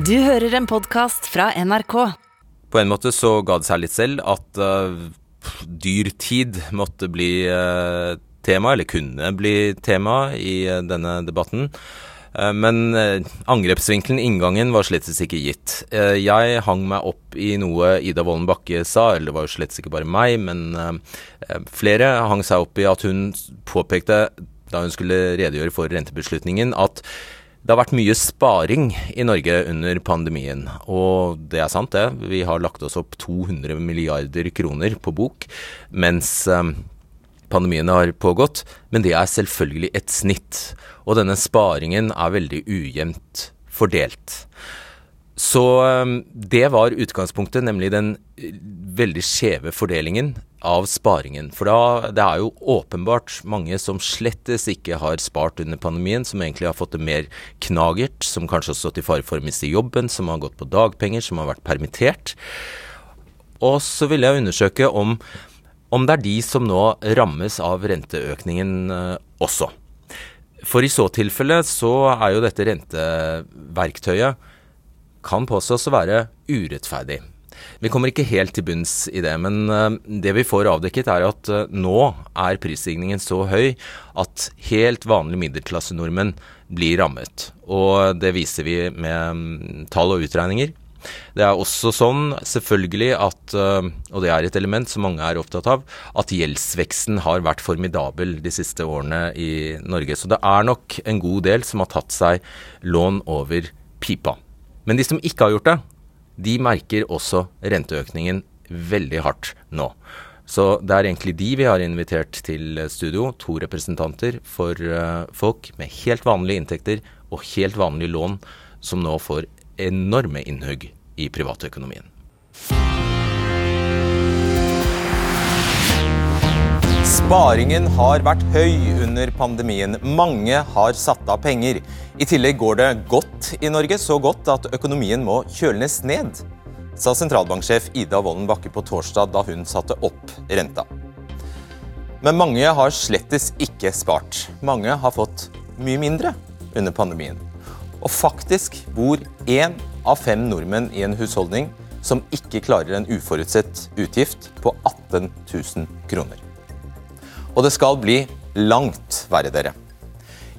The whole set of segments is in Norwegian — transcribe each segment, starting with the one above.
Du hører en podkast fra NRK. På en måte så ga det seg litt selv at uh, dyrtid måtte bli uh, tema, eller kunne bli tema, i uh, denne debatten. Men angrepsvinkelen, inngangen, var slett ikke gitt. Jeg hang meg opp i noe Ida Wolden Bakke sa, eller det var jo slett ikke bare meg, men flere hang seg opp i at hun påpekte, da hun skulle redegjøre for rentebeslutningen, at det har vært mye sparing i Norge under pandemien, og det er sant, det. Vi har lagt oss opp 200 milliarder kroner på bok mens eh, pandemien har pågått, men det er selvfølgelig et snitt. Og denne sparingen er veldig ujevnt fordelt. Så eh, det var utgangspunktet, nemlig den eh, veldig skjeve fordelingen av sparingen. For da, det er jo åpenbart mange som slettes ikke har spart under pandemien, som egentlig har fått det mer knagert, som kanskje har stått i fare for å miste jobben, som har gått på dagpenger, som har vært permittert. Og så vil jeg undersøke om, om det er de som nå rammes av renteøkningen eh, også. For i så tilfelle så er jo dette renteverktøyet kan påstås å være urettferdig. Vi kommer ikke helt til bunns i det, men eh, det vi får avdekket er at eh, nå er prisstigningen så høy at helt vanlige middelklassenordmenn blir rammet. Og det viser vi med mm, tall og utregninger. Det er også sånn, selvfølgelig, at, eh, og det er et element som mange er opptatt av, at gjeldsveksten har vært formidabel de siste årene i Norge. Så det er nok en god del som har tatt seg lån over pipa. Men de som ikke har gjort det, de merker også renteøkningen veldig hardt nå. Så det er egentlig de vi har invitert til studio. To representanter for uh, folk med helt vanlige inntekter og helt vanlige lån, som nå får enorme innhugg i privatøkonomien. Sparingen har vært høy under pandemien. Mange har satt av penger. I tillegg går det godt i Norge, så godt at økonomien må kjøles ned, sa sentralbanksjef Ida Wolden Bakke på torsdag da hun satte opp renta. Men mange har slettes ikke spart. Mange har fått mye mindre under pandemien. Og faktisk bor én av fem nordmenn i en husholdning som ikke klarer en uforutsett utgift på 18 000 kroner. Og det skal bli langt verre, dere.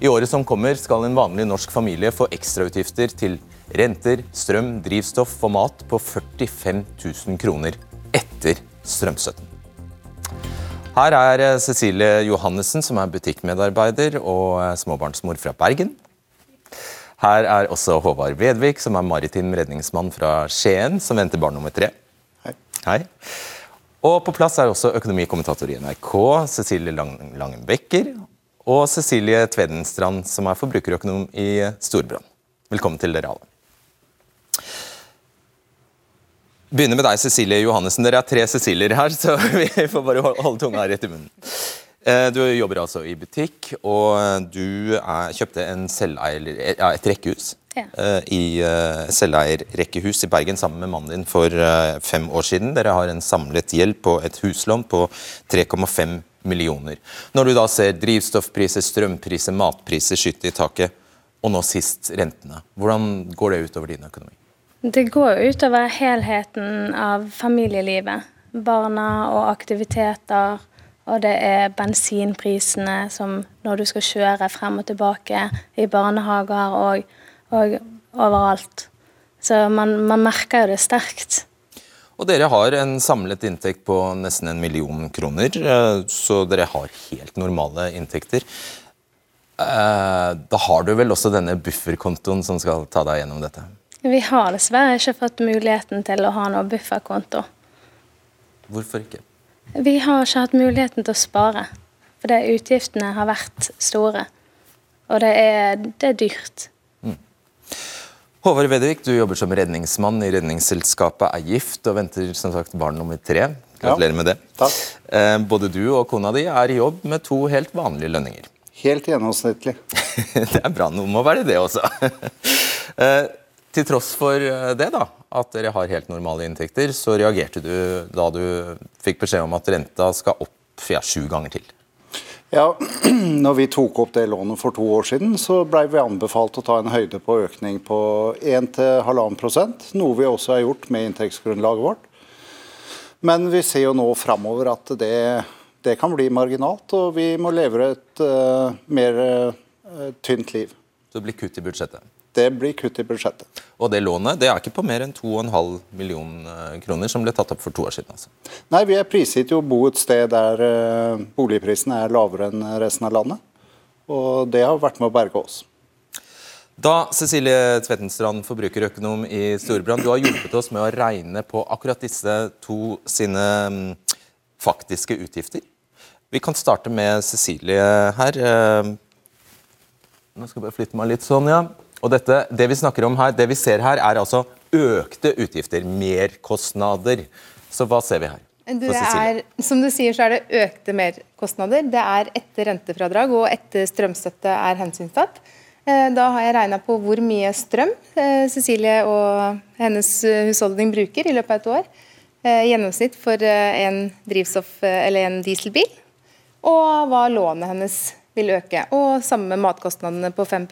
I året som kommer skal en vanlig norsk familie få ekstrautgifter til renter, strøm, drivstoff og mat på 45 000 kroner etter strømstøtten. Her er eh, Cecilie Johannessen, som er butikkmedarbeider og eh, småbarnsmor fra Bergen. Her er også Håvard Vedvik, som er maritim redningsmann fra Skien, som venter barn nummer tre. Hei. Hei. Og på plass er også økonomikommentator i NRK, Cecilie Becker, og Cecilie Tvedenstrand, som er forbrukerøkonom i Storbrann. Velkommen til dere alle. Begynner med deg, Cecilie Johannessen. Dere er tre Cecilier her, så vi får bare holde tunga rett i munnen. Eh, du jobber altså i butikk, og du er, kjøpte selveier, ja, et rekkehus ja. Eh, i uh, selveier i Bergen sammen med mannen din for uh, fem år siden. Dere har en samlet gjeld på et huslån på 3,5 millioner. Når du da ser drivstoffpriser, strømpriser, matpriser skyte i taket, og nå sist rentene, hvordan går det utover din økonomi? Det går utover helheten av familielivet. Barna og aktiviteter og det er bensinprisene som når du skal kjøre frem og tilbake i barnehager og, og overalt. Så man, man, merker jo det sterkt. Og dere har en samlet inntekt på nesten en million kroner, eh, så dere har helt normale inntekter. Eh, da har du vel også denne bufferkontoen som skal ta deg gjennom dette? Vi har dessverre ikke fått muligheten til å ha noe bufferkonto. Hvorfor ikke? Vi har ikke hatt muligheten til å spare. For det utgiftene har vært store. Og det er, det er dyrt. Mm. Håvard Vedvik, du jobber som redningsmann i Redningsselskapet er gift og venter som sagt barn nummer tre. Gratulerer ja, med det. Takk. Eh, både du og kona di er i jobb med to helt vanlige lønninger. Helt gjennomsnittlig. det er bra. Noe må være det også. eh, til tross for eh, det, da, at dere har helt normale inntekter, så reagerte du da du fikk beskjed om at renta skal opp ja, sju ganger til? Ja, når vi tok opp det lånet for to år siden, så ble vi anbefalt å ta en høyde på økning på 1-1,5% noe vi også har gjort med inntektsgrunnlaget vårt. Men vi ser jo nå framover at det, det, kan bli marginalt, og vi må leve et uh, mer uh, tynt liv. Så det blir kutt i budsjettet? Det blir kutt i budsjettet. Og det lånet det er ikke på mer enn 2,5 millioner kroner, som ble tatt opp for to år siden? altså? Nei, vi er prisgitt jo å bo et sted der uh, boligprisene er lavere enn resten av landet. Og det har vært med å berge oss. Da, Cecilie Tvettenstrand, forbrukerøkonom i Storebrand, du har hjulpet oss med å regne på akkurat disse to sine um, faktiske utgifter. Vi kan starte med Cecilie her. Uh, nå skal jeg bare flytte meg litt sånn, ja. Og dette, det vi snakker om her, det vi ser her, er altså økte utgifter, merkostnader. Så hva ser vi her? Det er, som du sier, så er det økte merkostnader. Det er etter rentefradrag og etter strømstøtte er hensynstatt. Eh, da har jeg regna på hvor mye strøm eh, Cecilie og hennes husholdning bruker i løpet av et år. Eh, gjennomsnitt for en, en dieselbil. Og hva lånet hennes vil øke. Og samme matkostnadene på 5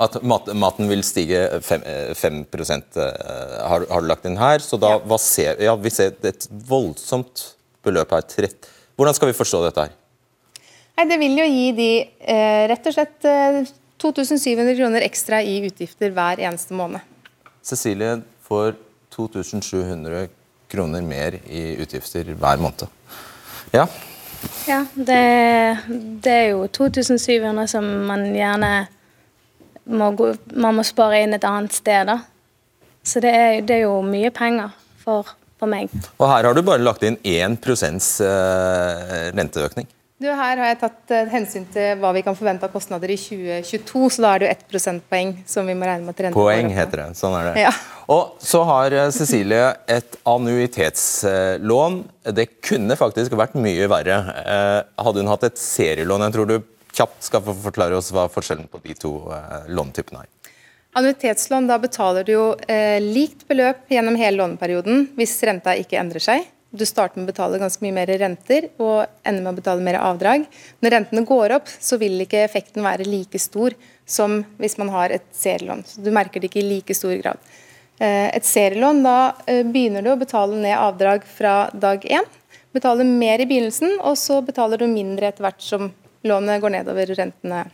at mat, maten vil stige 5, 5 har, har, du lagt inn her. Så da ja. ser, ja, vi ser et voldsomt beløp her. Hvordan skal vi forstå dette her? Nei, Det vil jo gi de eh, rett og slett eh, 2700 kroner ekstra i utgifter hver eneste måned. Cecilie får 2700 kroner mer i utgifter hver måned. Ja? Ja, det, det er jo 2700 som man gjerne må, gå, man må spare inn et annet sted. da. Så det er, det er jo mye penger for, for, meg. Og her har du bare lagt inn 1 eh, renteøkning. Du, her har jeg tatt uh, hensyn til hva vi kan forvente av kostnader i 2022, så da er det jo ett prosentpoeng som vi må regne med at renta Poeng heter det. Sånn er det. Ja. Og så har uh, Cecilie et annuitetslån. Det kunne faktisk vært mye verre. Hadde hun hatt et serielån, jeg tror du kjapt skal få forklare oss hva forskjellen på de to lånetypene er. Annuitetslån, da betaler du jo likt beløp gjennom hele låneperioden hvis renta ikke endrer seg. Du starter med å betale ganske mye mer renter og ender med å betale mer avdrag. Når rentene går opp, så vil ikke effekten være like stor som hvis man har et serielån. Så du merker det ikke i like stor grad. Eh, et serielån, da eh, begynner du å betale ned avdrag fra dag én. Betaler mer i begynnelsen, og så betaler du mindre etter hvert som lånet går nedover rentene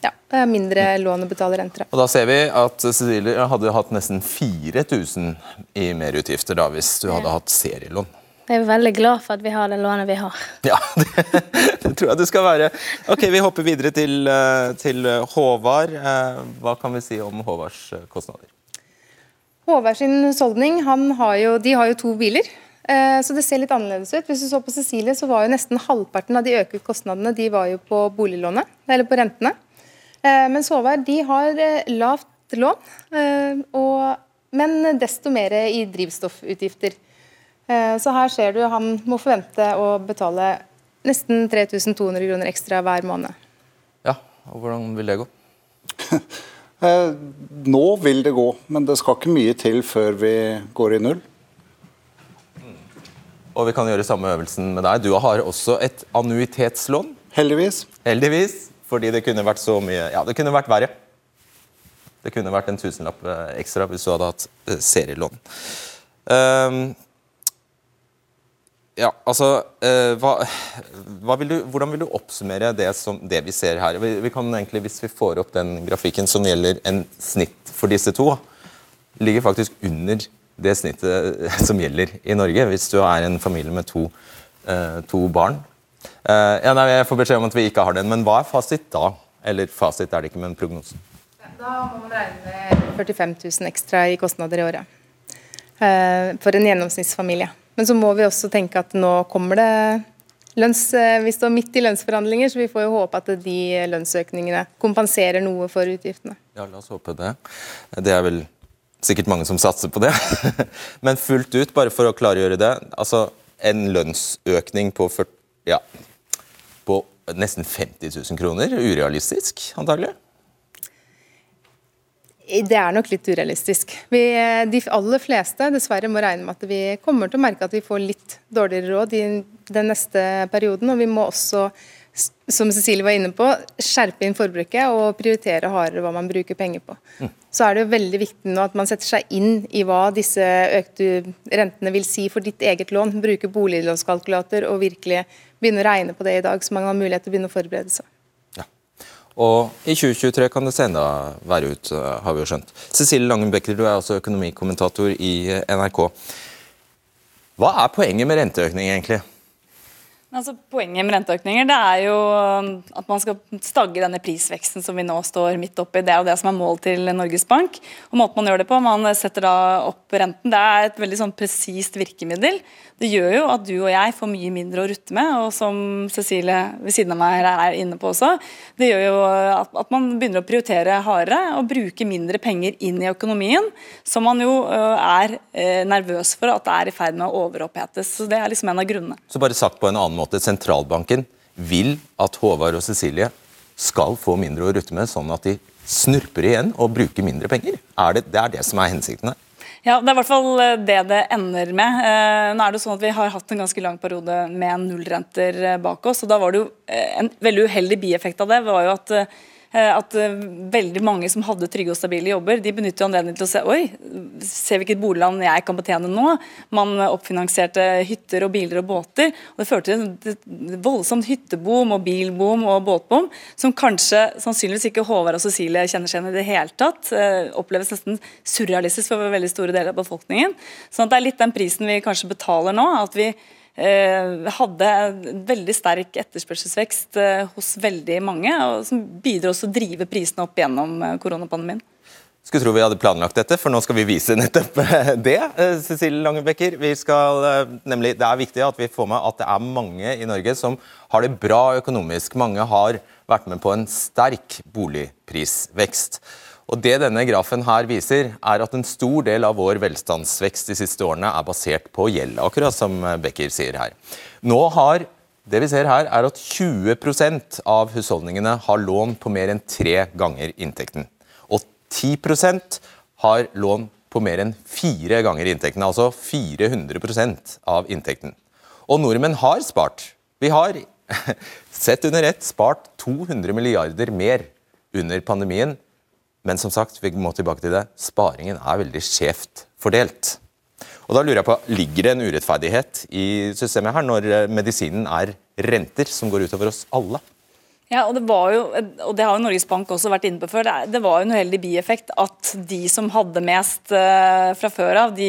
ja, er mindre lån å betale renter Og Da ser vi at Cecilie hadde hatt nesten 4000 i merutgifter da, hvis du hadde hatt serielån. Jeg er veldig glad for at vi har det lånet vi har. Ja, det, det tror jeg du skal være. Ok, Vi hopper videre til, eh, til Håvard. Eh, hva kan vi si om Håvards eh, kostnader? Håvard sin husholdning, har jo, de har jo to biler. Så det ser litt annerledes ut. Hvis du så på Cecilie, så var jo nesten halvparten av de økte kostnadene de var jo på boliglånet, eller på rentene. Men Håvard de har lavt lån, og, men desto mer i drivstoffutgifter. Eh, så her ser du han må forvente å betale nesten 3200 kroner ekstra hver måned. Ja, og hvordan vil det gå? Eh, nå vil det gå, men det skal ikke mye til før vi går i null. Og vi kan gjøre samme øvelsen med deg. Du har også et annuitetslån. Heldigvis. Heldigvis, fordi det kunne vært så mye Ja, det kunne vært verre. Det kunne vært en tusenlapp eh, ekstra hvis du hadde hatt serielån. Um, ja, altså, uh, hva, hva vil du, Hvordan vil du oppsummere det, som, det vi ser her? Vi, vi, kan egentlig, Hvis vi får opp den grafikken som gjelder en snitt for disse to, ligger faktisk under det snittet som gjelder i Norge, hvis du er en familie med to, eh, to barn. Eh, ja, nei, Jeg får beskjed om at vi ikke har den, men hva er fasit da? Eller fasit er det ikke, men prognosen? Da må man regne med 45 000 ekstra i kostnader i året. Eh, for en gjennomsnittsfamilie. Men så må vi også tenke at nå kommer det lønns... Vi står midt i lønnsforhandlinger, så vi får jo håpe at de lønnsøkningene kompenserer noe for utgiftene. Ja, la oss håpe det. Det er vel sikkert mange som satser på det. Men fullt ut, bare for å klargjøre det. altså En lønnsøkning på, 40, ja, på nesten 50 000 kroner. Urealistisk, antagelig? Det er nok litt urealistisk. Vi, de aller fleste dessverre må regne med at vi kommer til å merke at vi får litt dårligere råd i den neste perioden. Og vi må også, som Cecilie var inne på, skjerpe inn forbruket og prioritere hardere hva man bruker penger på. Mm. Så er det jo veldig viktig nå at man setter seg inn i hva disse økte rentene vil si for ditt eget lån. Bruke boliglånskalkulator og virkelig begynne å regne på det i dag, så man har mulighet til å begynne å forberede seg. Og i 2023 kan det se enda verre ut, eh, har vi jo skjønt. Cecilie Langen Becker, du er også økonomikommentator i eh, NRK. Hva er poenget med renteøkning, egentlig? Altså, poenget med renteøkninger det er jo um, at man skal stagge denne prisveksten som vi nå står midt oppi. Det er jo det som er målet til Norges Bank. Og måten Man gjør det på, man setter da opp renten. Det er et veldig sånn presist virkemiddel. Det gjør jo at du og jeg får mye mindre å rutte med, og som Cecilie ved siden av meg er inne på også, det gjør jo at, at man begynner å prioritere hardere og bruke mindre penger inn i økonomien, som man jo er nervøs for at det er i ferd med å overopphetes. Så Det er liksom en av grunnene. Så bare sagt på en annen måte, sentralbanken vil at Håvard og Cecilie skal få mindre å rutte med, sånn at de snurper igjen og bruker mindre penger? Er det, det er det som er hensikten her? Ja, Det er i hvert fall eh, det det ender med. Eh, nå er det sånn at Vi har hatt en ganske lang periode med nullrenter eh, bak oss. og da var det jo En veldig uheldig bieffekt av det var jo at at eh, veldig mange som hadde trygge og stabile jobber, de benytter anledningen til å se oi, ser hvilket boligland jeg kan betjene nå. Man oppfinansierte hytter og biler og båter. og Det førte til et voldsomt hytteboom og bilboom og båtboom, som kanskje sannsynligvis ikke Håvard og Cecilie kjenner seg igjen i det hele tatt. Eh, oppleves nesten surrealistisk for veldig store deler av befolkningen. sånn at det er litt den prisen vi kanskje betaler nå. at vi Eh, hadde veldig sterk etterspørselsvekst eh, hos veldig mange, og som bidro også å drive prisene opp gjennom eh, koronapandemien. Skulle tro vi hadde planlagt dette, for nå skal vi vise nettopp det. Cecilie Langebekker, vi skal, nemlig, Det er viktig at vi får med at det er mange i Norge som har det bra økonomisk. Mange har vært med på en sterk boligprisvekst. Og Det denne grafen her viser, er at en stor del av vår velstandsvekst de siste årene er basert på gjeld, akkurat som Becker sier her. Nå har det vi ser her, er at 20% av husholdningene har lån på mer enn tre ganger inntekten. Og 10% har lån på mer enn fire ganger inntekten, altså 400% av inntekten. Og nordmenn har spart. Vi har, sett under ett, spart 200 milliarder mer under pandemien men som sagt, vi må tilbake til det, sparingen er veldig skjevt fordelt. Og da lurer jeg på, Ligger det en urettferdighet i systemet her, når medisinen er renter som går utover oss alle? Ja, og det, var jo, og det har jo Norges Bank også vært inne på før. Det var jo en uheldig bieffekt at de som hadde mest uh, fra før av, de,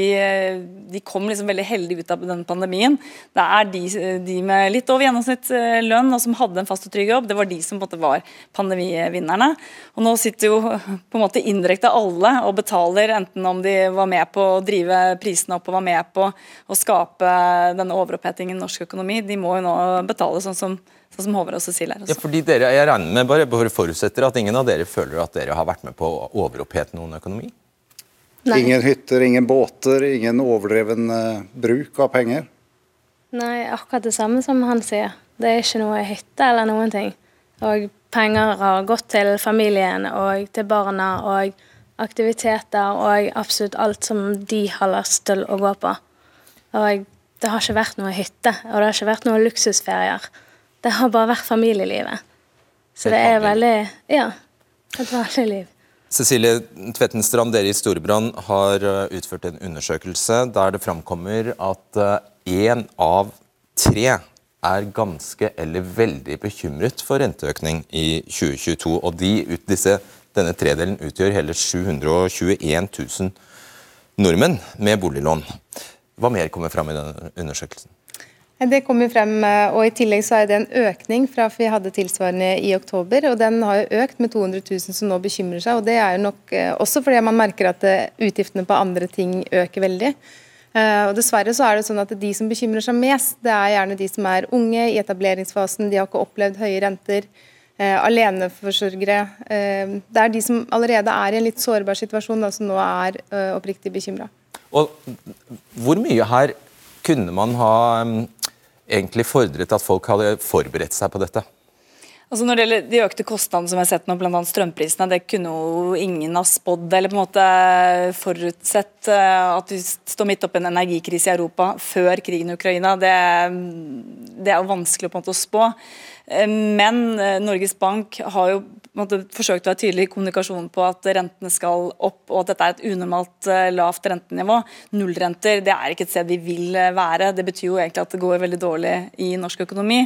de, kom liksom veldig heldig ut av denne pandemien. Det er de, de med litt over gjennomsnitt uh, lønn og som hadde en fast og trygg jobb, det var de som på en måte var pandemivinnerne. Og Nå sitter jo på en måte indirekte alle og betaler, enten om de var med på å drive prisene opp og var med på å skape denne overopphetingen i norsk økonomi. De må jo nå betale sånn som sånn som Håvard og Cecilie er. Ja, fordi dere, jeg regner med, bare, bare forutsetter at ingen av dere føler at dere har vært med på å overopphete noen økonomi? Nei. Ingen hytter, ingen båter, ingen overdreven uh, bruk av penger? Nei, akkurat det samme som han sier. Det er ikke noe hytte eller noen ting. Og penger har gått til familien og til barna og aktiviteter og absolutt alt som de har lyst til å gå på. Og det har ikke vært noe hytte, og det har ikke vært noen luksusferier. Det har bare vært familielivet. Så det er veldig Ja. Et vanlig liv. Cecilie Tvetten Strand, dere i Storebrand har eh, utført en undersøkelse der det framkommer at én eh, av tre er ganske eller veldig bekymret for renteøkning i 2022. Og de, disse, denne tredelen utgjør hele 721 000 nordmenn med boliglån. Hva mer kommer fram i denne undersøkelsen? Det kommer frem, eh, og I tillegg så er det en økning fra vi hadde tilsvarende i oktober. og Den har jo økt med 200 000 som nå bekymrer seg. og Det er jo nok eh, også fordi man merker at eh, utgiftene på andre ting øker veldig. Og Dessverre så er det sånn at de som bekymrer seg mest, det er gjerne de som er unge i etableringsfasen. De har ikke opplevd høye renter. Aleneforsørgere. Det er de som allerede er i en litt sårbar situasjon, da, som nå er oppriktig bekymra. Hvor mye her kunne man ha egentlig fordret at folk hadde forberedt seg på dette? Altså Når det gjelder de økte kostnadene som vi har sett nå, bl.a. strømprisene, det kunne jo ingen ha spådd eller på en måte forutsett eh, at vi står midt oppi en energikrise i Europa før krigen i Ukraina. Det, det er jo vanskelig på en måte å spå. Eh, men eh, Norges Bank har jo måte, forsøkt å være tydelig i kommunikasjonen på at rentene skal opp, og at dette er et unormalt uh, lavt rentenivå. Nullrenter det er ikke et sted vi vil uh, være. Det betyr jo egentlig at det går veldig dårlig i norsk økonomi.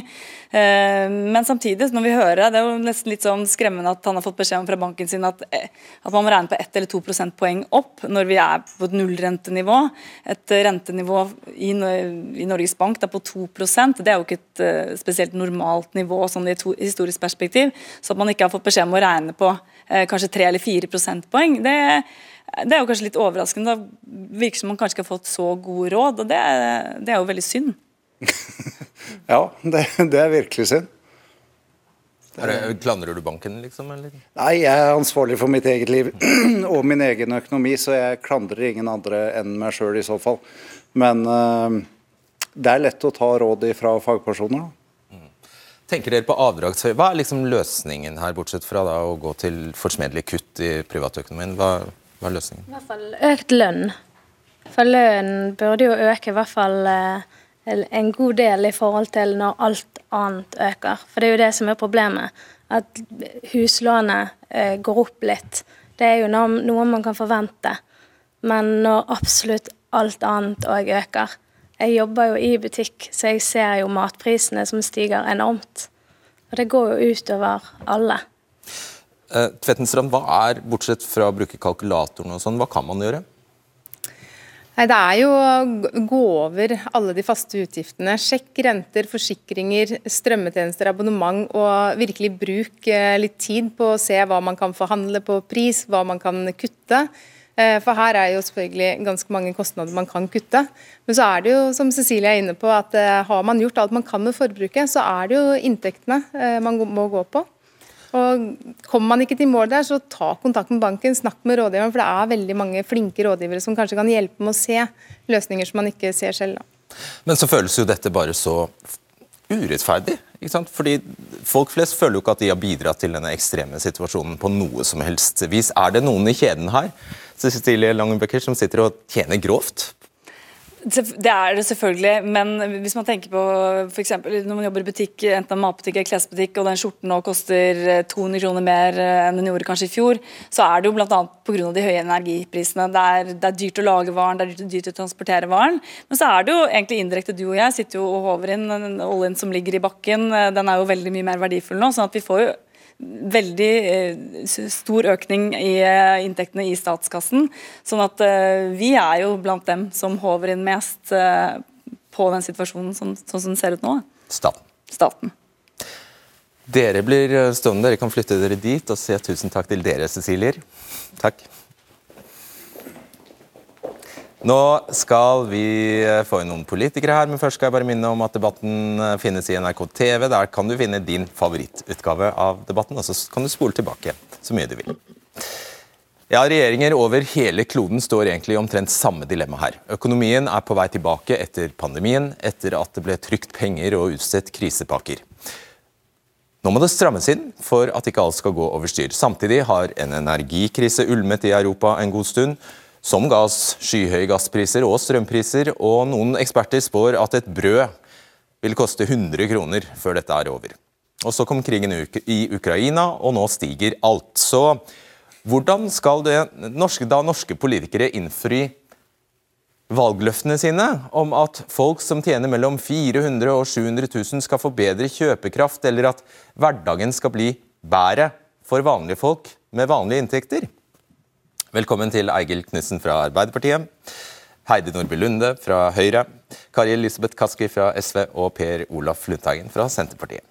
Uh, men samtidig, når vi hører det, det er jo nesten litt sånn skremmende at han har fått beskjed om fra banken sin at, at man må regne på ett eller to prosentpoeng opp når vi er på et nullrentenivå. Et rentenivå i, i Norges Bank da, på 2% Det er jo ikke et spesielt normalt nivå sånn i et historisk perspektiv. Så at man ikke har fått beskjed beskjed om å regne på eh, kanskje 3 eller 4 prosentpoeng. Det, det er jo kanskje litt overraskende. Det virker som man kanskje ikke har fått så gode råd, og det, det er jo veldig synd. ja, det, det, er virkelig synd. Klandrer du banken, liksom? Eller? Nei, jeg er ansvarlig for mitt eget liv og min egen økonomi, så jeg klandrer ingen andre enn meg sjøl i så fall. Men uh, det er lett å ta råd fra fagpersoner. Tenker dere på avdragshøy? Hva er liksom løsningen her, bortsett fra da, å gå til forsmedelige kutt i privatøkonomien? Hva, hva, er løsningen? I hvert fall økt lønn. For lønnen burde jo øke i hvert fall eh, en god del i forhold til når alt annet øker. For det er jo det som er problemet. At huslånet eh, går opp litt. Det er jo noe man kan forvente. Men når absolutt alt annet òg øker, jeg jobber jo i butikk, så jeg ser jo matprisene som stiger enormt. Og det går jo utover alle. Eh, Tvettenstrand, hva er, bortsett fra å bruke kalkulatoren og sånn, hva kan man gjøre? Nei, Det er jo å gå over alle de faste utgiftene. Sjekk renter, forsikringer, strømmetjenester, abonnement, og virkelig bruk eh, litt tid på å se hva man kan forhandle på pris, hva man kan kutte. Eh, for her er jo selvfølgelig ganske mange kostnader man kan kutte. Men så er det jo, som Cecilie er inne på, at eh, har man gjort alt man kan med forbruket, så er det jo inntektene eh, man må gå på. Og Kommer man ikke til mål der, så ta kontakt med banken, snakk med rådgiveren. For det er veldig mange flinke rådgivere som kanskje kan hjelpe med å se løsninger som man ikke ser selv. Da. Men så føles jo dette bare så urettferdig. Ikke sant? Fordi Folk flest føler jo ikke at de har bidratt til denne ekstreme situasjonen på noe som helst vis. Er det noen i kjeden her Cecilie Langenbecker som sitter og tjener grovt det er det selvfølgelig, men hvis man tenker på f.eks. når man jobber i butikk, enten en matbutikk eller klesbutikk, og den skjorten nå koster 200 kroner mer enn den gjorde kanskje i fjor, så er det jo bl.a. pga. de høye energiprisene. Det er, det er, dyrt å lage varen, det er dyrt, å transportere varen. Men så er det jo egentlig indirekte du og jeg sitter jo og håver inn oljen som ligger i bakken. Den er jo veldig mye mer verdifull nå, sånn at vi får jo veldig eh, stor økning i eh, inntektene i statskassen. Sånn at eh, vi er jo blant dem som håver inn mest på den situasjonen sånn, sånn som den ser ut nå. Staten. Staten. Dere blir stående, dere kan flytte dere dit og si tusen takk til dere, Cecilier. Takk. Nå skal vi eh, få inn noen politikere her, men først skal jeg bare minne om at debatten eh, finnes i NRK TV. Der kan du finne din favorittutgave av debatten, og så kan du spole tilbake så mye du vil. Ja, Regjeringer over hele kloden står egentlig i omtrent samme dilemma her. Økonomien er på vei tilbake etter pandemien, etter at det ble trykt penger og utstedt krisepakker. Nå må det strammes inn for at ikke alt skal gå over styr. Samtidig har en energikrise ulmet i Europa en god stund som ga oss skyhøye gasspriser og strømpriser, og noen eksperter spår at et brød vil koste 100 kroner før dette er over. Og Så kom krigen i Ukraina, og nå stiger alt. Så hvordan skal det, norske, da norske politikere innfri valgløftene sine om at folk som tjener mellom 400 og 700 000 skal få bedre kjøpekraft, eller at hverdagen skal bli bedre for vanlige folk med vanlige inntekter? Velkommen til Eigil Knutsen fra Arbeiderpartiet, Heidi Nordby Lunde fra Høyre, Kari Elisabeth Kaski fra SV og Per Olaf Lundteigen fra Senterpartiet.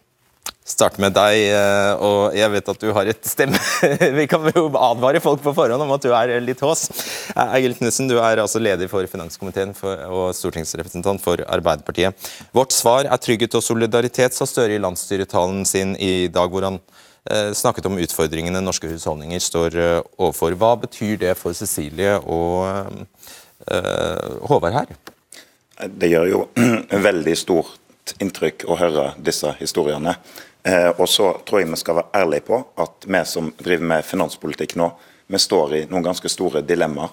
Starte med deg, eh, og jeg vet at du har et stemme Vi kan jo advare folk på forhånd om at du er litt hås. Eigil Knutsen, du er altså leder for finanskomiteen og stortingsrepresentant for Arbeiderpartiet. Vårt svar er trygghet og solidaritet, sa Støre i landsstyretalen sin i dag, hvor han Eh, snakket om utfordringene norske husholdninger står eh, overfor. Hva betyr det for Cecilie og uh, Håvard her? Det gjør jo veldig stort inntrykk å høre disse historiene. Eh, og så tror jeg vi skal være ærlige på at vi som driver med finanspolitikk nå, vi står i noen ganske store dilemmaer.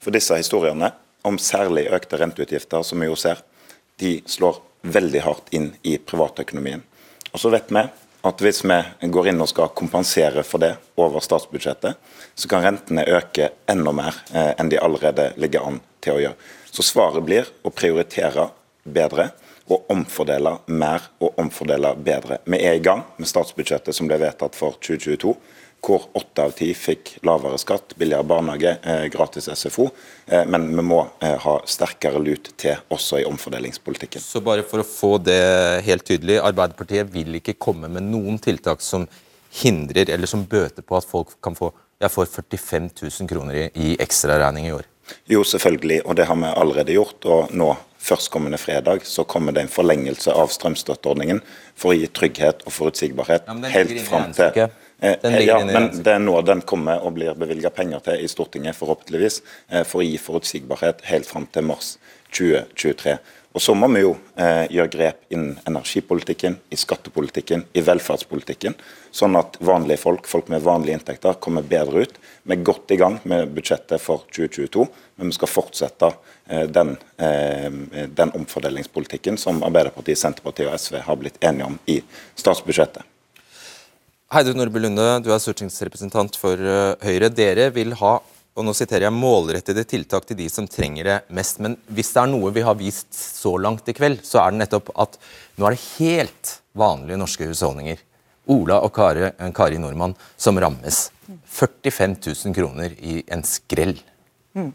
For disse historiene om særlig økte renteutgifter, som vi jo ser, de slår veldig hardt inn i privatøkonomien. Og så vet vi at hvis vi går inn og skal kompensere for det over statsbudsjettet, så kan rentene øke enda mer eh, enn de allerede ligger an til å gjøre. Så svaret blir å prioritere bedre og omfordele mer og omfordele bedre. Vi er i gang med statsbudsjettet som ble vedtatt for 2022 hvor åtte av ti fikk lavere skatt, billigere barnehage, eh, gratis SFO. Eh, men vi må eh, ha sterkere lut til også i omfordelingspolitikken. Så bare for å få det helt tydelig, Arbeiderpartiet vil ikke komme med noen tiltak som hindrer eller som bøter på at folk kan få jeg får 45 000 kroner i, i ekstraregning i år? Jo, selvfølgelig, og det har vi allerede gjort. og nå Førstkommende fredag så kommer det en forlengelse av strømstøtteordningen for å gi trygghet og forutsigbarhet ja, helt fram til ja, men det er nå den kommer og blir bevilga penger til i Stortinget, forhåpentligvis, eh, for å gi forutsigbarhet helt fram til mars 2023. Og Så må vi jo eh, gjøre grep innen energipolitikken, i skattepolitikken, i velferdspolitikken, sånn at vanlige folk, folk med vanlige inntekter, kommer bedre ut. Vi er godt i gang med budsjettet for 2022, men vi skal fortsette eh, den, eh, den omfordelingspolitikken som Arbeiderpartiet, Senterpartiet og SV har blitt enige om i statsbudsjettet. Heidi Nordby Lunde, du er stortingsrepresentant for uh, Høyre. Dere vil ha og nå siterer jeg, målrettede tiltak til de som trenger det mest. Men hvis det er noe vi har vist så langt i kveld, så er det nettopp at nå er det helt vanlige norske husholdninger, Ola og Kari, eh, Kari Nordmann, som rammes. 45 000 kroner i en skrell. Mm.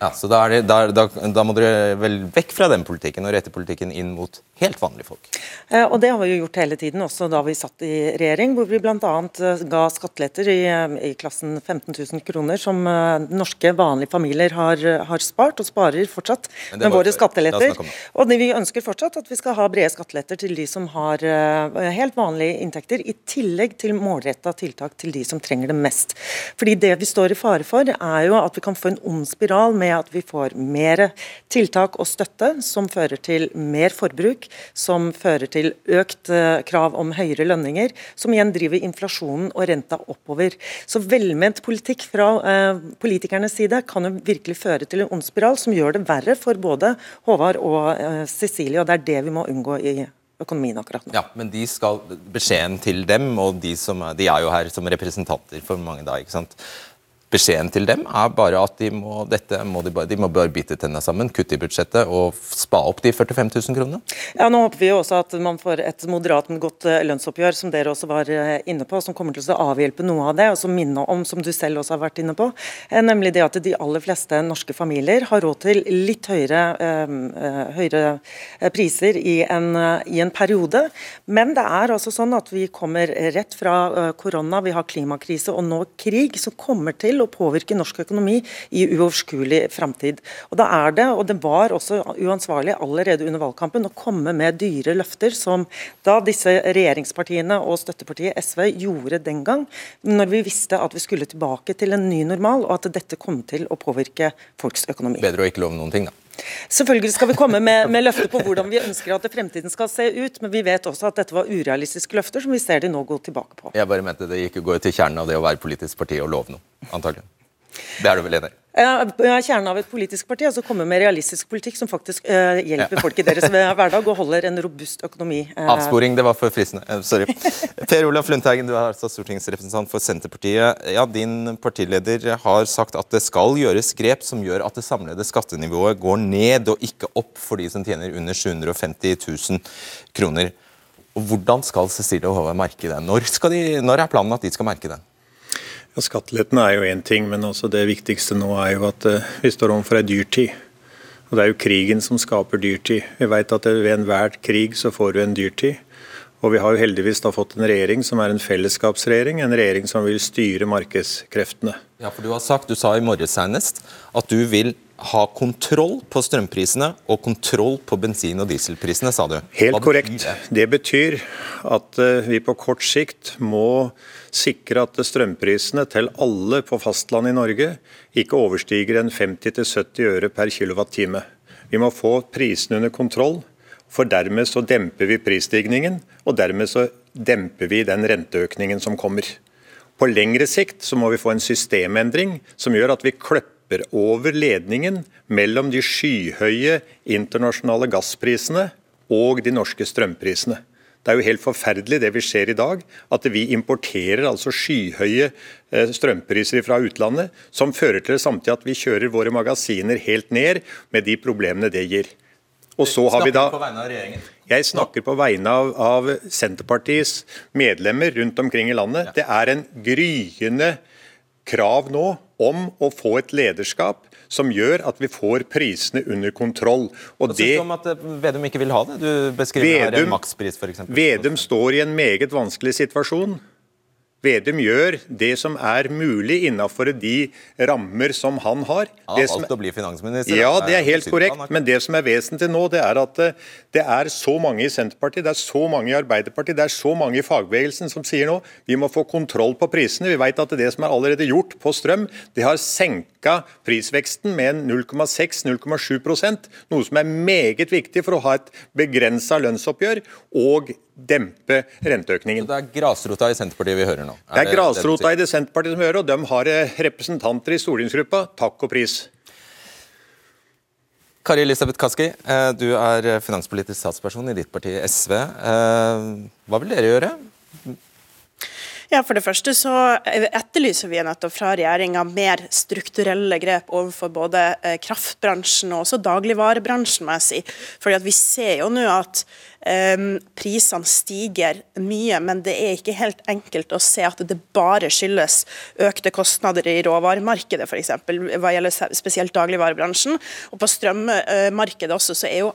Ja, så da, det, da, da, da, må dere vel vekk fra den politikken og rette politikken inn mot helt vanlige folk. Eh, og Det har vi jo gjort hele tiden, også da vi satt i regjering, hvor vi bl.a. Eh, ga skatteletter i, eh, i, klassen 15 000 kroner, som norske vanlige familier har, har, spart, og sparer fortsatt med våre skatteletter. Og Vi ønsker fortsatt at vi skal ha brede skatteletter til de som har helt vanlige inntekter, i tillegg til målretta tiltak til de som trenger det mest. Fordi Det vi står i fare for, er jo at vi kan få en ond spiral med at vi får mer tiltak og støtte som fører til mer forbruk, som fører til økt eh, krav om høyere lønninger, som igjen driver inflasjonen og renta oppover. Så velment politikk fra eh, politikernes side kan jo virkelig føre til en ond spiral som gjør det verre for både Håvard og eh, Cecilie, og det er det vi må unngå i økonomien akkurat nå. Ja, Men de skal, beskjeden til dem, og de, som, de er jo her som representanter for mange da, ikke sant. Beskjeden til dem er bare at de må, dette må de, bare, de må bare bite tennene sammen, kutte i budsjettet og spa opp de 45 000 kronene? Ja, nå håper vi jo også at man får et moderat, men godt eh, lønnsoppgjør, som dere også var eh, inne på, som kommer til å avhjelpe noe av det. Og som minner om, som du selv også har vært inne på, eh, nemlig det at de aller fleste norske familier har råd til litt høyere, øh, høyere priser i en, i en, periode. Men det er altså sånn at vi kommer rett fra korona, vi har klimakrise og nå krig, som kommer til å påvirke norsk økonomi i uoverskuelig framtid. Da er det, og det var også uansvarlig allerede under valgkampen, å komme med dyre løfter, som da disse regjeringspartiene og støttepartiet SV gjorde den gang, når vi visste at vi skulle tilbake til en ny normal, og at dette kom til å påvirke folks økonomi. Bedre å ikke love noen ting, da. Selvfølgelig skal vi komme med, med, løfter på hvordan vi ønsker at fremtiden skal se ut, men vi vet også at dette var urealistiske løfter som vi ser de nå gå tilbake på. Jeg bare mente det gikk går til kjernen av det å være politisk parti og love noe, antagelig. Det er du vel enig i? Kjernen av et politisk parti, altså komme med realistisk politikk som faktisk uh, hjelper ja. folk i deres hverdag og holder en robust økonomi. Uh. Avsporing, det var for fristende. Uh, sorry. Per Olaf Lundteigen, du er altså stortingsrepresentant for Senterpartiet. Ja, Din partileder har sagt at det skal gjøres grep som gjør at det samlede skattenivået går ned og ikke opp for de som tjener under 750 000 kroner. Og Hvordan skal Cecilie og Håvard merke det? Når, de, når er planen at de skal merke det? Ja, Skattelettene er jo én ting, men også det viktigste nå er jo at uh, vi står overfor ei dyrtid. Og Det er jo krigen som skaper dyrtid. Vi vet at ved enhver krig så får du en dyrtid. Og vi har jo heldigvis da fått en regjering som er en fellesskapsregjering, en regjering som vil styre markedskreftene. Ja, for Du har sagt, du sa i morges senest at du vil ha kontroll på strømprisene og kontroll på bensin- og dieselprisene, sa du. Helt korrekt. Det? det betyr at uh, vi på kort sikt må sikre at strømprisene til alle på fastlandet i Norge ikke overstiger en 50-70 øre per kWt. Vi må få prisene under kontroll. For dermed så demper vi prisstigningen, og dermed så demper vi den renteøkningen som kommer. På lengre sikt så må vi få en systemendring som gjør at vi kløpper over ledningen mellom de skyhøye internasjonale gassprisene og de norske strømprisene. Det er jo helt forferdelig det vi ser i dag, at vi importerer altså skyhøye eh, strømpriser fra utlandet, som fører til samtidig at vi kjører våre magasiner helt ned, med de problemene det gir. Og så har vi da Jeg snakker på vegne av, av, Senterpartiets medlemmer rundt omkring i landet. Det er en gryende krav nå om å få et lederskap som gjør at vi får prisene under kontroll. Og Hva det, du om at eh, Vedum ikke vil ha det? Du beskriver Vedum, her en makspris, f.eks. Vedum står i en meget vanskelig situasjon. Vedum gjør det som er mulig innenfor de rammer som han har. Han har valgt å bli finansminister. Ja, det er helt korrekt. Men det som er vesentlig nå, det er at eh, det er så mange i Senterpartiet, det er så mange i Arbeiderpartiet, det er så mange i fagbevegelsen som sier nå vi må få kontroll på prisene. Vi vet at det som er allerede gjort på strøm, det har senka prisveksten med 0,6-0,7% noe som er meget viktig for å ha et begrensa lønnsoppgjør og dempe renteøkningen. Så Det er grasrota i Senterpartiet vi hører nå? Er det er grasrota i det Senterpartiet som hører, og de har eh, representanter i stortingsgruppa. Takk og pris. Kari Elisabeth Kaski, eh, du er finanspolitisk statsperson i ditt parti SV. Eh, hva vil dere gjøre? Ja, For det første så etterlyser vi nettopp fra regjeringa mer strukturelle grep overfor både kraftbransjen og også dagligvarebransjen, må jeg si. Fordi at Vi ser jo nå at prisene stiger mye, men det er ikke helt enkelt å se at det bare skyldes økte kostnader i råvaremarkedet, f.eks. hva gjelder spesielt dagligvarebransjen. Og på strømmarkedet også, så er jo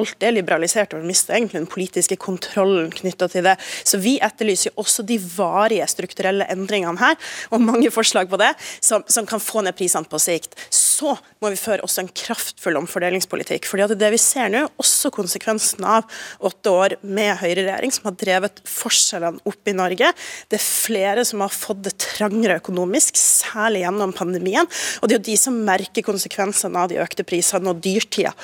alt det liberalisert, og vi mister egentlig den politiske kontrollen knytta til det. Så vi etterlyser jo også de varige strukturelle endringene her, og mange forslag på det, som, som kan få ned prisene på sikt. Så må vi føre også en kraftfull omfordelingspolitikk. fordi at det vi ser nå, også konsekvensen av åtte år med høyreregjering som har drevet forskjellene opp i Norge. Det er flere som har fått det trangere økonomisk, særlig gjennom pandemien. Og det er jo de som merker konsekvensene av de økte prisene og dyrtida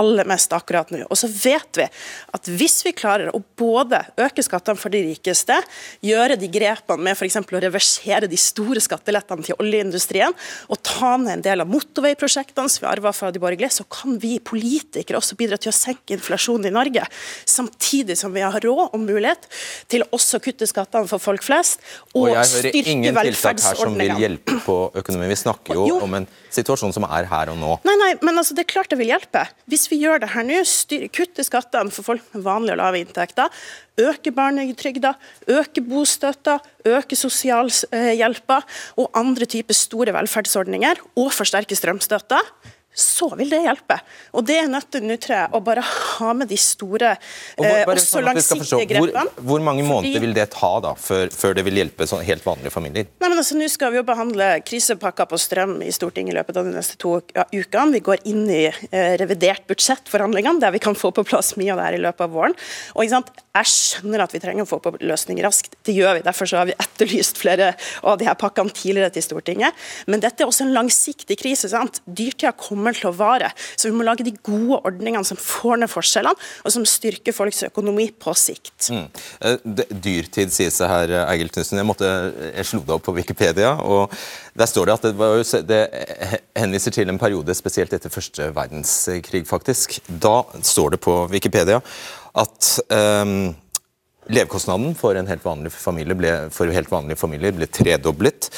aller mest akkurat nå. Og så vet vi at hvis vi klarer å både øke skattene for de rikeste, gjøre de grepene med f.eks. å reversere de store skattelettene til oljeindustrien, og ta ned en del av motorveiprosjektene som vi arva fra de borgerlige, så kan vi politikere også bidra til å senke inflasjonen i Norge. Samtidig som vi har råd og mulighet til å også kutte skattene for folk flest, og, og styrke velferdsordningene. Jeg hører ingen tiltak her som vil hjelpe på økonomien. Vi snakker jo, jo. om en situasjon som er her og nå. Nei, nei, men altså, det er klart det vil hjelpe. Hvis vi gjør det her nå, kutter skattene for folk med vanlige og lave inntekter, øker barnetrygda, øker bostøtta, øker sosialhjelpa og andre typer store velferdsordninger, og forsterker strømstøtta, så vil det hjelpe. Og det er nødt til nå, tror jeg, å bare ha med de store, hvor, eh, også sånn langsiktige grepene. Hvor, hvor, mange måneder vil det ta da, før, før det vil hjelpe sånn helt vanlige familier? Nei, men altså, Nå skal vi jo behandle krisepakka på strøm i Stortinget i løpet av de neste to ukene. Vi går inn i eh, revidert budsjettforhandlingene, der vi kan få på plass mye av det her i løpet av våren. Og ikke sant, Jeg skjønner at vi trenger å få på løsninger raskt, det gjør vi. Derfor så har vi etterlyst flere av de her pakkene tidligere til Stortinget. Men dette er også en langsiktig krise. sant? Dyrtida kommer kommer til å vare. Så vi må lage de gode ordningene som får ned forskjellene, og som styrker folks økonomi på sikt. Mm. Eh, dyrtid sies det her, Eigil Knutsen. Jeg, jeg slo det opp på Wikipedia. og Der står det at det, var, det henviser til en periode spesielt etter første verdenskrig, faktisk. Da står det på Wikipedia at um, Levekostnaden for en helt vanlig familie ble, for helt vanlige familier ble tredoblet.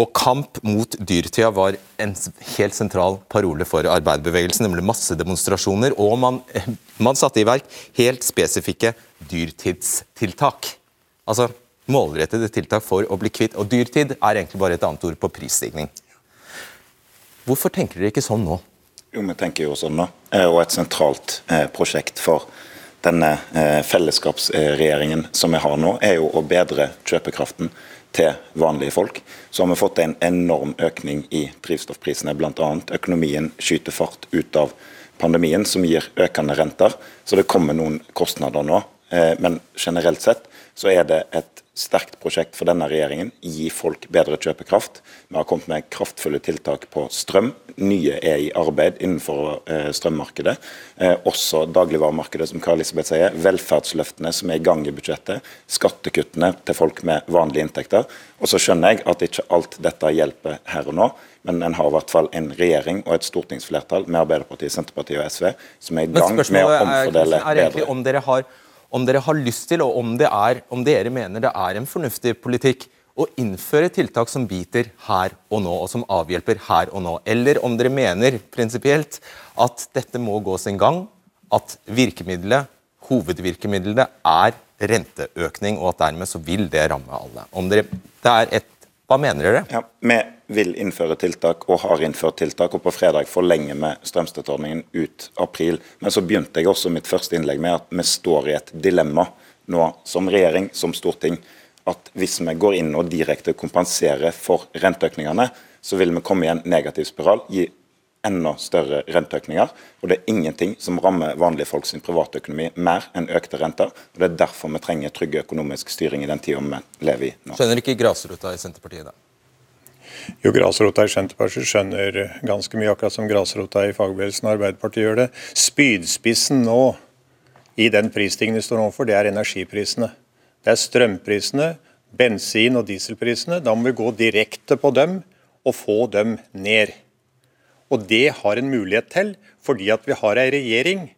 Og kamp mot dyrtida var en helt sentral parole for arbeiderbevegelsen, nemlig massedemonstrasjoner. Og man, man satte i verk helt spesifikke dyrtidstiltak. Altså målrettede tiltak for å bli kvitt. Og dyrtid er egentlig bare et annet ord på prisstigning. Hvorfor tenker dere ikke sånn nå? Jo, vi tenker jo sånn nå. Og et sentralt eh, prosjekt for denne eh, fellesskapsregjeringen som vi har nå, er jo å bedre kjøpekraften til vanlige folk. Så har vi fått en enorm økning i drivstoffprisene, bl.a. Økonomien skyter fart ut av pandemien, som gir økende renter. Så det kommer noen kostnader nå Eh, men generelt sett så er det et sterkt prosjekt for denne regjeringen. Gi folk bedre kjøpekraft. Vi har kommet med kraftfulle tiltak på strøm. Nye er i arbeid innenfor eh, strømmarkedet. Eh, også dagligvaremarkedet, som Kari Elisabeth sier. Velferdsløftene som er i gang i budsjettet. Skattekuttene til folk med vanlige inntekter. Og så skjønner jeg at ikke alt dette hjelper her og nå. Men en har i hvert fall en regjering og et stortingsflertall med Arbeiderpartiet, Senterpartiet og SV som er i gang med å omfordele er, er bedre. Om dere, har, om dere har lyst til, og om, er, om dere mener det er en fornuftig politikk å innføre tiltak som biter her og nå, og som avhjelper her og nå. Eller om dere mener prinsipielt at dette må gå sin gang, at virkemidlet, hovedvirkemidlet er renteøkning, og at dermed så vil det ramme alle. Om dere, det er et, hva mener dere? Ja, Vi vil innføre tiltak og har innført tiltak, og på fredag forlenger vi strømstøtteordningen ut april. Men så begynte jeg også mitt første innlegg med at vi står i et dilemma nå, som regjering, som storting at hvis vi går inn og direkte kompenserer for renteøkningene, så vil vi komme i en negativ spiral, gi enda større renteøkninger. Og det er ingenting som rammer vanlige folk sin privatøkonomi mer enn økte renter. og Det er derfor vi trenger trygg økonomisk styring i den tida vi lever i nå. Skjønner ikke grasrota i Senterpartiet da? Jo, grasrota i Senterpartiet skjønner ganske mye, akkurat som grasrota i fagbevegelsen og Arbeiderpartiet gjør det. Spydspissen nå i den prisstigningen vi står overfor, det er energiprisene. Det er strømprisene, bensin- og dieselprisene. Da må vi gå direkte på dem og få dem ned. Og det har en mulighet til, fordi at vi har ei regjering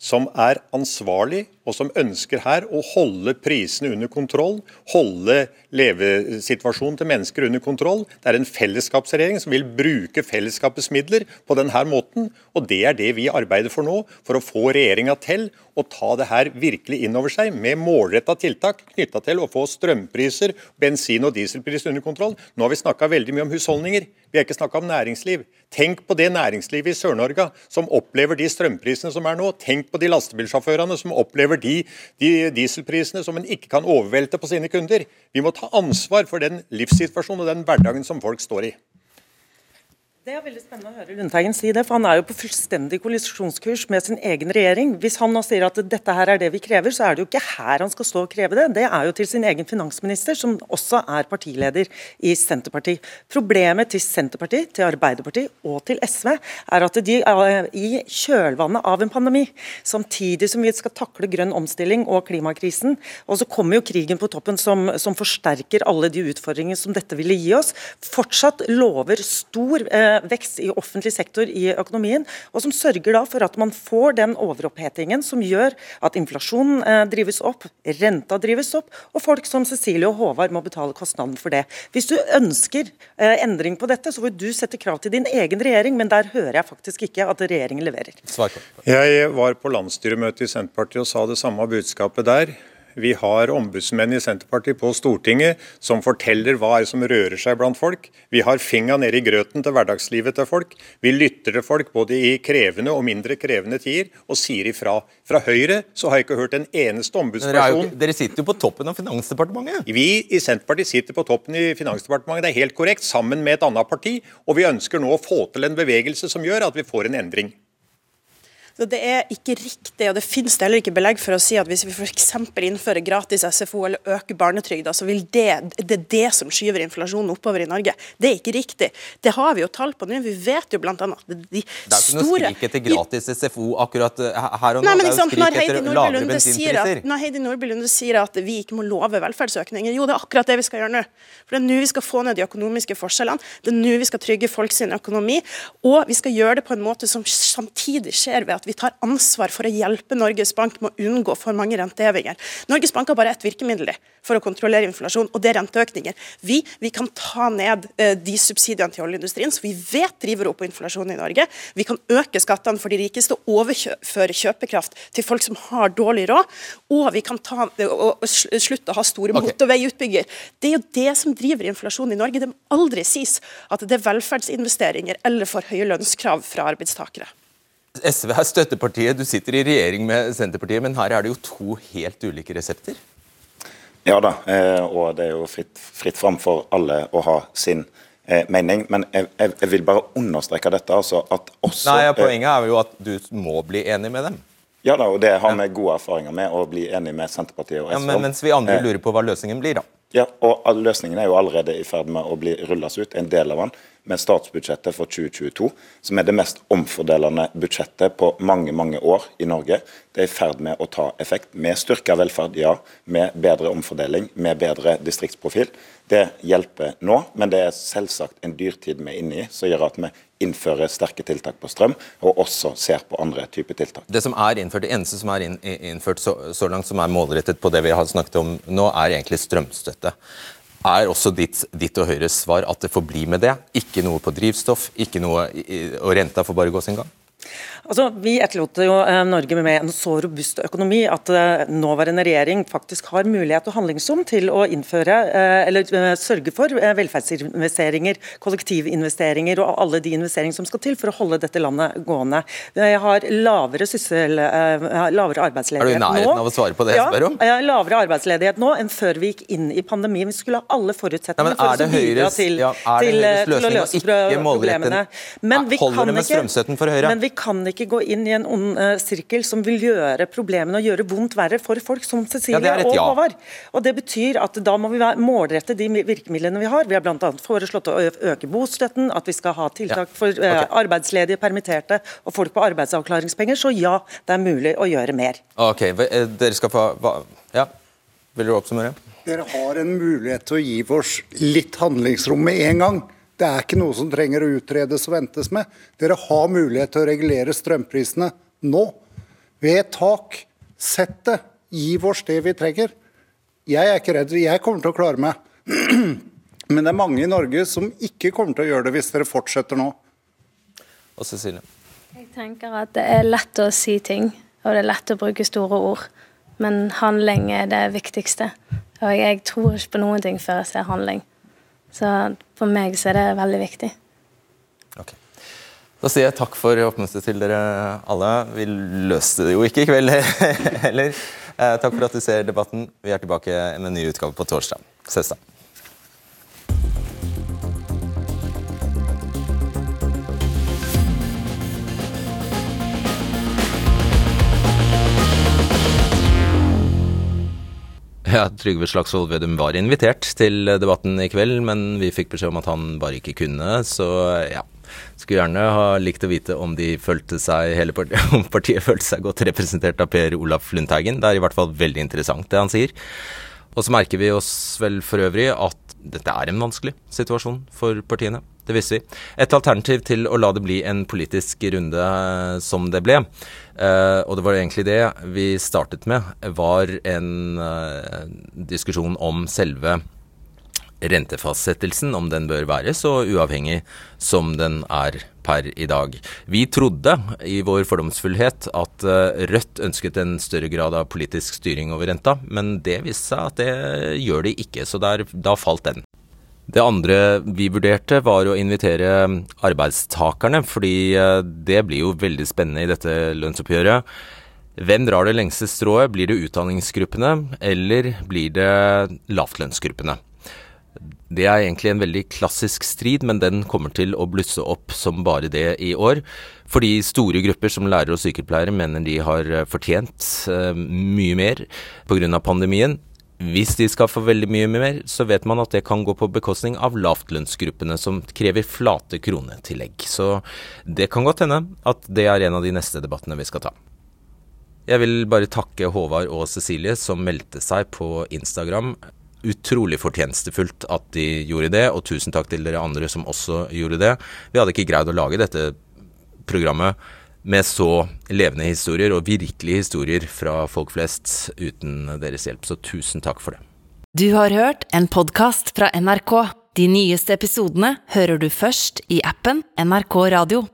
som er ansvarlig, og som ønsker her å holde prisene under kontroll, holde levesituasjonen til mennesker under kontroll. Det er en fellesskapsregjering som vil bruke fellesskapets midler på denne måten. og Det er det vi arbeider for nå, for å få regjeringa til å ta det her virkelig inn over seg, med målretta tiltak knytta til å få strømpriser, bensin- og dieselpriser under kontroll. Nå har vi snakka veldig mye om husholdninger. Vi har ikke snakka om næringsliv. Tenk på det næringslivet i Sør-Norge som opplever de strømprisene som er nå. Tenk på de lastebilsjåførene som opplever de, de dieselprisene som en ikke kan overvelte på sine kunder. Vi må ta ansvar for den livssituasjonen og den hverdagen som folk står i. Det er veldig spennende å høre Lundteigen si det, for han er jo på fullstendig kollisjonskurs med sin egen regjering. Hvis han nå sier at dette her er det vi krever, så er det jo ikke her han skal stå og kreve det. Det er jo til sin egen finansminister, som også er partileder i Senterpartiet. Problemet til Senterpartiet, til Arbeiderpartiet og til SV er at de er i kjølvannet av en pandemi, samtidig som vi skal takle grønn omstilling og klimakrisen, og så kommer jo krigen på toppen som, som forsterker alle de utfordringene som dette ville gi oss, fortsatt lover stor eh, vekst i offentlig sektor i økonomien, og som sørger da for at man får den overopphetingen som gjør at inflasjonen eh, drives opp, renta drives opp, og folk som Cecilie og Håvard må betale kostnaden for det. Hvis du ønsker eh, endring på dette, så vil du sette krav til din egen regjering, men der hører jeg faktisk ikke at regjeringen leverer. Jeg var på landsstyremøtet i Senterpartiet og sa det samme budskapet der. Vi har ombudsmenn i Senterpartiet på Stortinget som forteller hva er som rører seg blant folk. Vi har finga nede i grøten til hverdagslivet til folk. Vi lytter til folk både i krevende og mindre krevende tider, og sier ifra. Fra Høyre så har jeg ikke hørt en eneste ombudsperson dere, dere sitter jo på toppen av Finansdepartementet? Vi i Senterpartiet sitter på toppen i Finansdepartementet, det er helt korrekt, sammen med et annet parti. Og vi ønsker nå å få til en bevegelse som gjør at vi får en endring. Så Det er ikke riktig, og det finnes det heller ikke belegg for å si at hvis vi f.eks. innfører gratis SFO eller øker barnetrygda, så vil det, det er det som skyver inflasjonen oppover i Norge. Det er ikke riktig. Det har vi jo tall på nå. Vi vet jo bl.a. at de Det er jo ikke noe skrik etter gratis SFO akkurat eh, her og nå. Nei, det er jo skrik etter lavere bensinpriser. Når Heidi Nordby Lunde sier at vi ikke må love velferdsøkninger, jo det er akkurat det vi skal gjøre nå. For Det er nå vi skal få ned de økonomiske forskjellene, det er nå vi skal trygge folk sin økonomi, og vi skal gjøre det på en måte som samtidig skjer ved at at vi tar ansvar for å hjelpe Norges Bank med å unngå for mange rentehevinger. Norges Bank har bare ett virkemiddel for å kontrollere inflasjon, og det er renteøkninger. Vi, vi kan ta ned eh, de subsidiene til oljeindustrien som vi vet driver opp inflasjonen i Norge. Vi kan øke skattene for de rikeste og overføre kjøpekraft til folk som har dårlig råd. Og vi kan ta, og, slutte å ha store okay. motorveiutbygger. Det er jo det som driver inflasjonen i Norge. Det må aldri sies at det er velferdsinvesteringer eller for høye lønnskrav fra arbeidstakere. SV er støttepartiet, du sitter i regjering med Senterpartiet, men her er det jo to helt ulike resepter? Ja da, eh, og det er jo fritt, fritt fram for alle å ha sin eh, mening. Men jeg, jeg, vil bare understreke dette. altså at også... Nei, Poenget er jo at du må bli enig med dem. Ja da, og det har vi gode erfaringer med, å bli enig med Senterpartiet og SV ja, men, Mens vi andre lurer på hva løsningen blir, da. Ja, og Løsningen er jo allerede i ferd med å bli rullet ut, en del av den, med statsbudsjettet for 2022, som er det mest omfordelende budsjettet på mange mange år i Norge. Det er i ferd med å ta effekt, med styrka velferd, ja, med bedre omfordeling, med bedre distriktsprofil. Det hjelper nå, men det er selvsagt en dyrtid vi er inne i, som gjør at vi innfører sterke tiltak på strøm, og også ser på andre typer tiltak. Det som er innført, det eneste som er innført så, så langt som er målrettet på det vi har snakket om nå, er egentlig strømstøtte. Er også ditt, ditt og Høyres svar at det får bli med det? Ikke noe på drivstoff, ikke noe, og renta får bare gå sin gang? Altså, Vi etterlot jo eh, Norge med en så robust økonomi at eh, nåværende regjering faktisk har mulighet og handlingsrom til å innføre eh, eller sørge for velferdsinvesteringer, kollektivinvesteringer og alle de investeringer som skal til for å holde dette landet gående. Vi har lavere, syssel, lavere arbeidsledighet nå. Er du i nærheten av å svare på det jeg spør om? Ja, lavere arbeidsledighet nå enn før vi gikk inn i pandemien. Vi skulle ha alle forutsetninger for å bidra til, ja, til, til, å løse problemene. Men vi kan ikke, for Høyre? Kan ikke gå inn i en ond uh, sirkel som vil gjøre problemene og gjøre vondt verre for folk som Cecilie ja, og ja. Håvard. Og Det betyr at da må vi målrette de virkemidlene vi har. Vi har bl.a. foreslått å øke bostøtten, at vi skal ha tiltak ja. for uh, okay. arbeidsledige, permitterte og folk på arbeidsavklaringspenger. Så ja, det er mulig å gjøre mer. Ok, eh, dere skal få Ja, vil dere oppsummere? Dere har en mulighet til å gi oss litt handlingsrom med en gang. Det er ikke noe som trenger å utredes og ventes med. Dere har mulighet til å regulere strømprisene nå. Ved tak. Sett det. Gi oss det vi trenger. Jeg er ikke redd. Jeg kommer til å klare meg. Men det er mange i Norge som ikke kommer til å gjøre det hvis dere fortsetter nå. Og Cecilie? Jeg tenker at det er lett å si ting, og det er lett å bruke store ord. Men handling er det viktigste. Og jeg tror ikke på noen ting før jeg ser handling. Så for meg så er det veldig viktig. Ok. Da sier jeg takk for oppmøtet til dere alle. Vi løste det jo ikke i kveld heller. Eh, takk for at du ser debatten. Vi er tilbake med en ny utgave på torsdag. Ses da. Ja, Trygve Slagsvold Vedum var invitert til debatten i kveld, men vi fikk beskjed om at han bare ikke kunne. Så ja, skulle gjerne ha likt å vite om de følte seg, hele partiet, om partiet følte seg godt representert av Per Olaf Lundteigen. Det er i hvert fall veldig interessant det han sier. Og så merker vi oss vel for øvrig at dette er en vanskelig situasjon for partiene. Det visste vi. Et alternativ til å la det bli en politisk runde eh, som det ble, uh, og det var egentlig det vi startet med, var en uh, diskusjon om selve rentefastsettelsen, om den bør være så uavhengig som den er per i dag. Vi trodde i vår fordomsfullhet at Rødt ønsket en større grad av politisk styring over renta, men det viste seg at det gjør de ikke, så der, da falt den. Det andre vi vurderte, var å invitere arbeidstakerne, fordi eh, det blir jo veldig spennende i dette lønnsoppgjøret. Hvem drar det lengste strået? Blir det utdanningsgruppene, eller blir det lavtlønnsgruppene? Det er egentlig en veldig klassisk strid, men den kommer til å blusse opp som bare det i år. Fordi store grupper som lærere og sykepleiere mener de har fortjent uh, mye mer pga. pandemien. Hvis de skal få veldig mye mer, så vet man at det kan gå på bekostning av lavtlønnsgruppene som krever flate kronetillegg. Så det kan godt hende at det er en av de neste debattene vi skal ta. Jeg vil bare takke Håvard og Cecilie som meldte seg på Instagram. Utrolig fortjenestefullt at de gjorde det, og tusen takk til dere andre som også gjorde det. Vi hadde ikke greid å lage dette programmet med så levende historier, og virkelige historier fra folk flest, uten deres hjelp. Så tusen takk for det. Du har hørt en podkast fra NRK. De nyeste episodene hører du først i appen NRK Radio.